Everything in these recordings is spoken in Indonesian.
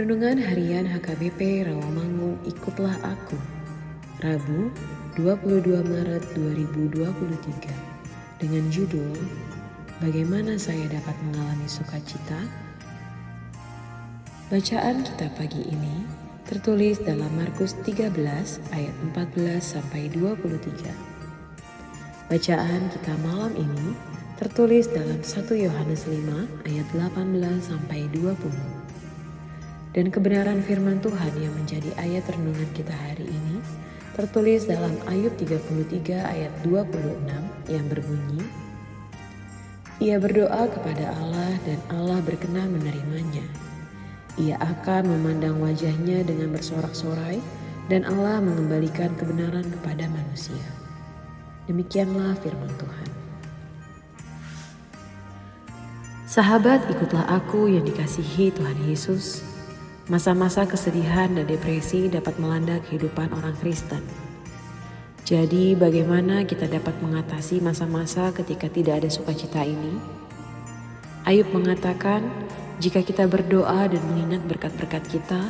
Renungan Harian HKBP Rawamangun Ikutlah Aku Rabu 22 Maret 2023 dengan judul Bagaimana saya dapat mengalami sukacita? Bacaan kita pagi ini tertulis dalam Markus 13 ayat 14 sampai 23. Bacaan kita malam ini tertulis dalam 1 Yohanes 5 ayat 18 sampai 20. Dan kebenaran firman Tuhan yang menjadi ayat renungan kita hari ini tertulis dalam Ayub 33 ayat 26 yang berbunyi Ia berdoa kepada Allah dan Allah berkenan menerimanya. Ia akan memandang wajahnya dengan bersorak-sorai dan Allah mengembalikan kebenaran kepada manusia. Demikianlah firman Tuhan. Sahabat, ikutlah aku yang dikasihi Tuhan Yesus Masa-masa kesedihan dan depresi dapat melanda kehidupan orang Kristen. Jadi, bagaimana kita dapat mengatasi masa-masa ketika tidak ada sukacita ini? Ayub mengatakan, jika kita berdoa dan mengingat berkat-berkat kita,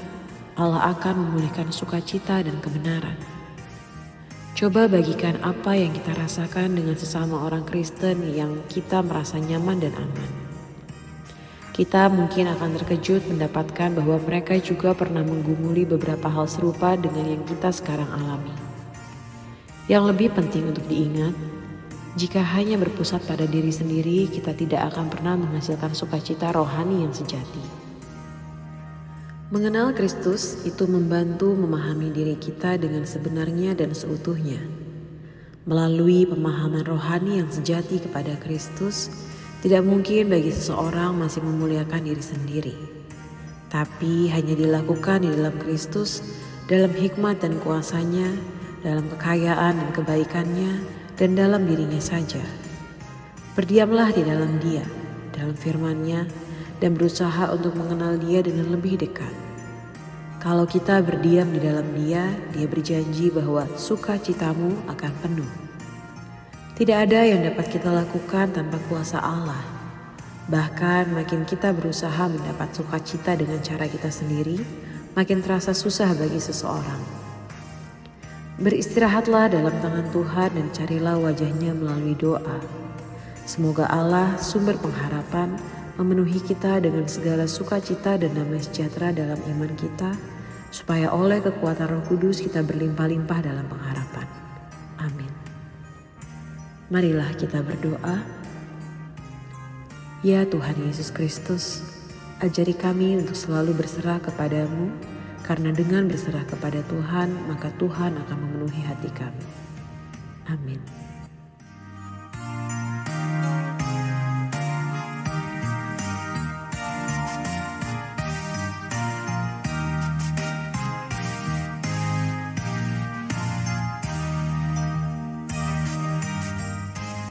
Allah akan memulihkan sukacita dan kebenaran. Coba bagikan apa yang kita rasakan dengan sesama orang Kristen yang kita merasa nyaman dan aman. Kita mungkin akan terkejut mendapatkan bahwa mereka juga pernah menggumuli beberapa hal serupa dengan yang kita sekarang alami. Yang lebih penting untuk diingat, jika hanya berpusat pada diri sendiri, kita tidak akan pernah menghasilkan sukacita rohani yang sejati. Mengenal Kristus itu membantu memahami diri kita dengan sebenarnya dan seutuhnya. Melalui pemahaman rohani yang sejati kepada Kristus, tidak mungkin bagi seseorang masih memuliakan diri sendiri, tapi hanya dilakukan di dalam Kristus, dalam hikmat dan kuasanya, dalam kekayaan dan kebaikannya, dan dalam dirinya saja. Berdiamlah di dalam dia, dalam firmannya, dan berusaha untuk mengenal dia dengan lebih dekat. Kalau kita berdiam di dalam dia, dia berjanji bahwa sukacitamu akan penuh. Tidak ada yang dapat kita lakukan tanpa kuasa Allah. Bahkan makin kita berusaha mendapat sukacita dengan cara kita sendiri, makin terasa susah bagi seseorang. Beristirahatlah dalam tangan Tuhan dan carilah wajahnya melalui doa. Semoga Allah, sumber pengharapan, memenuhi kita dengan segala sukacita dan damai sejahtera dalam iman kita, supaya oleh kekuatan Roh Kudus kita berlimpah-limpah dalam pengharapan. Marilah kita berdoa. Ya Tuhan Yesus Kristus, ajari kami untuk selalu berserah kepadamu, karena dengan berserah kepada Tuhan, maka Tuhan akan memenuhi hati kami. Amin.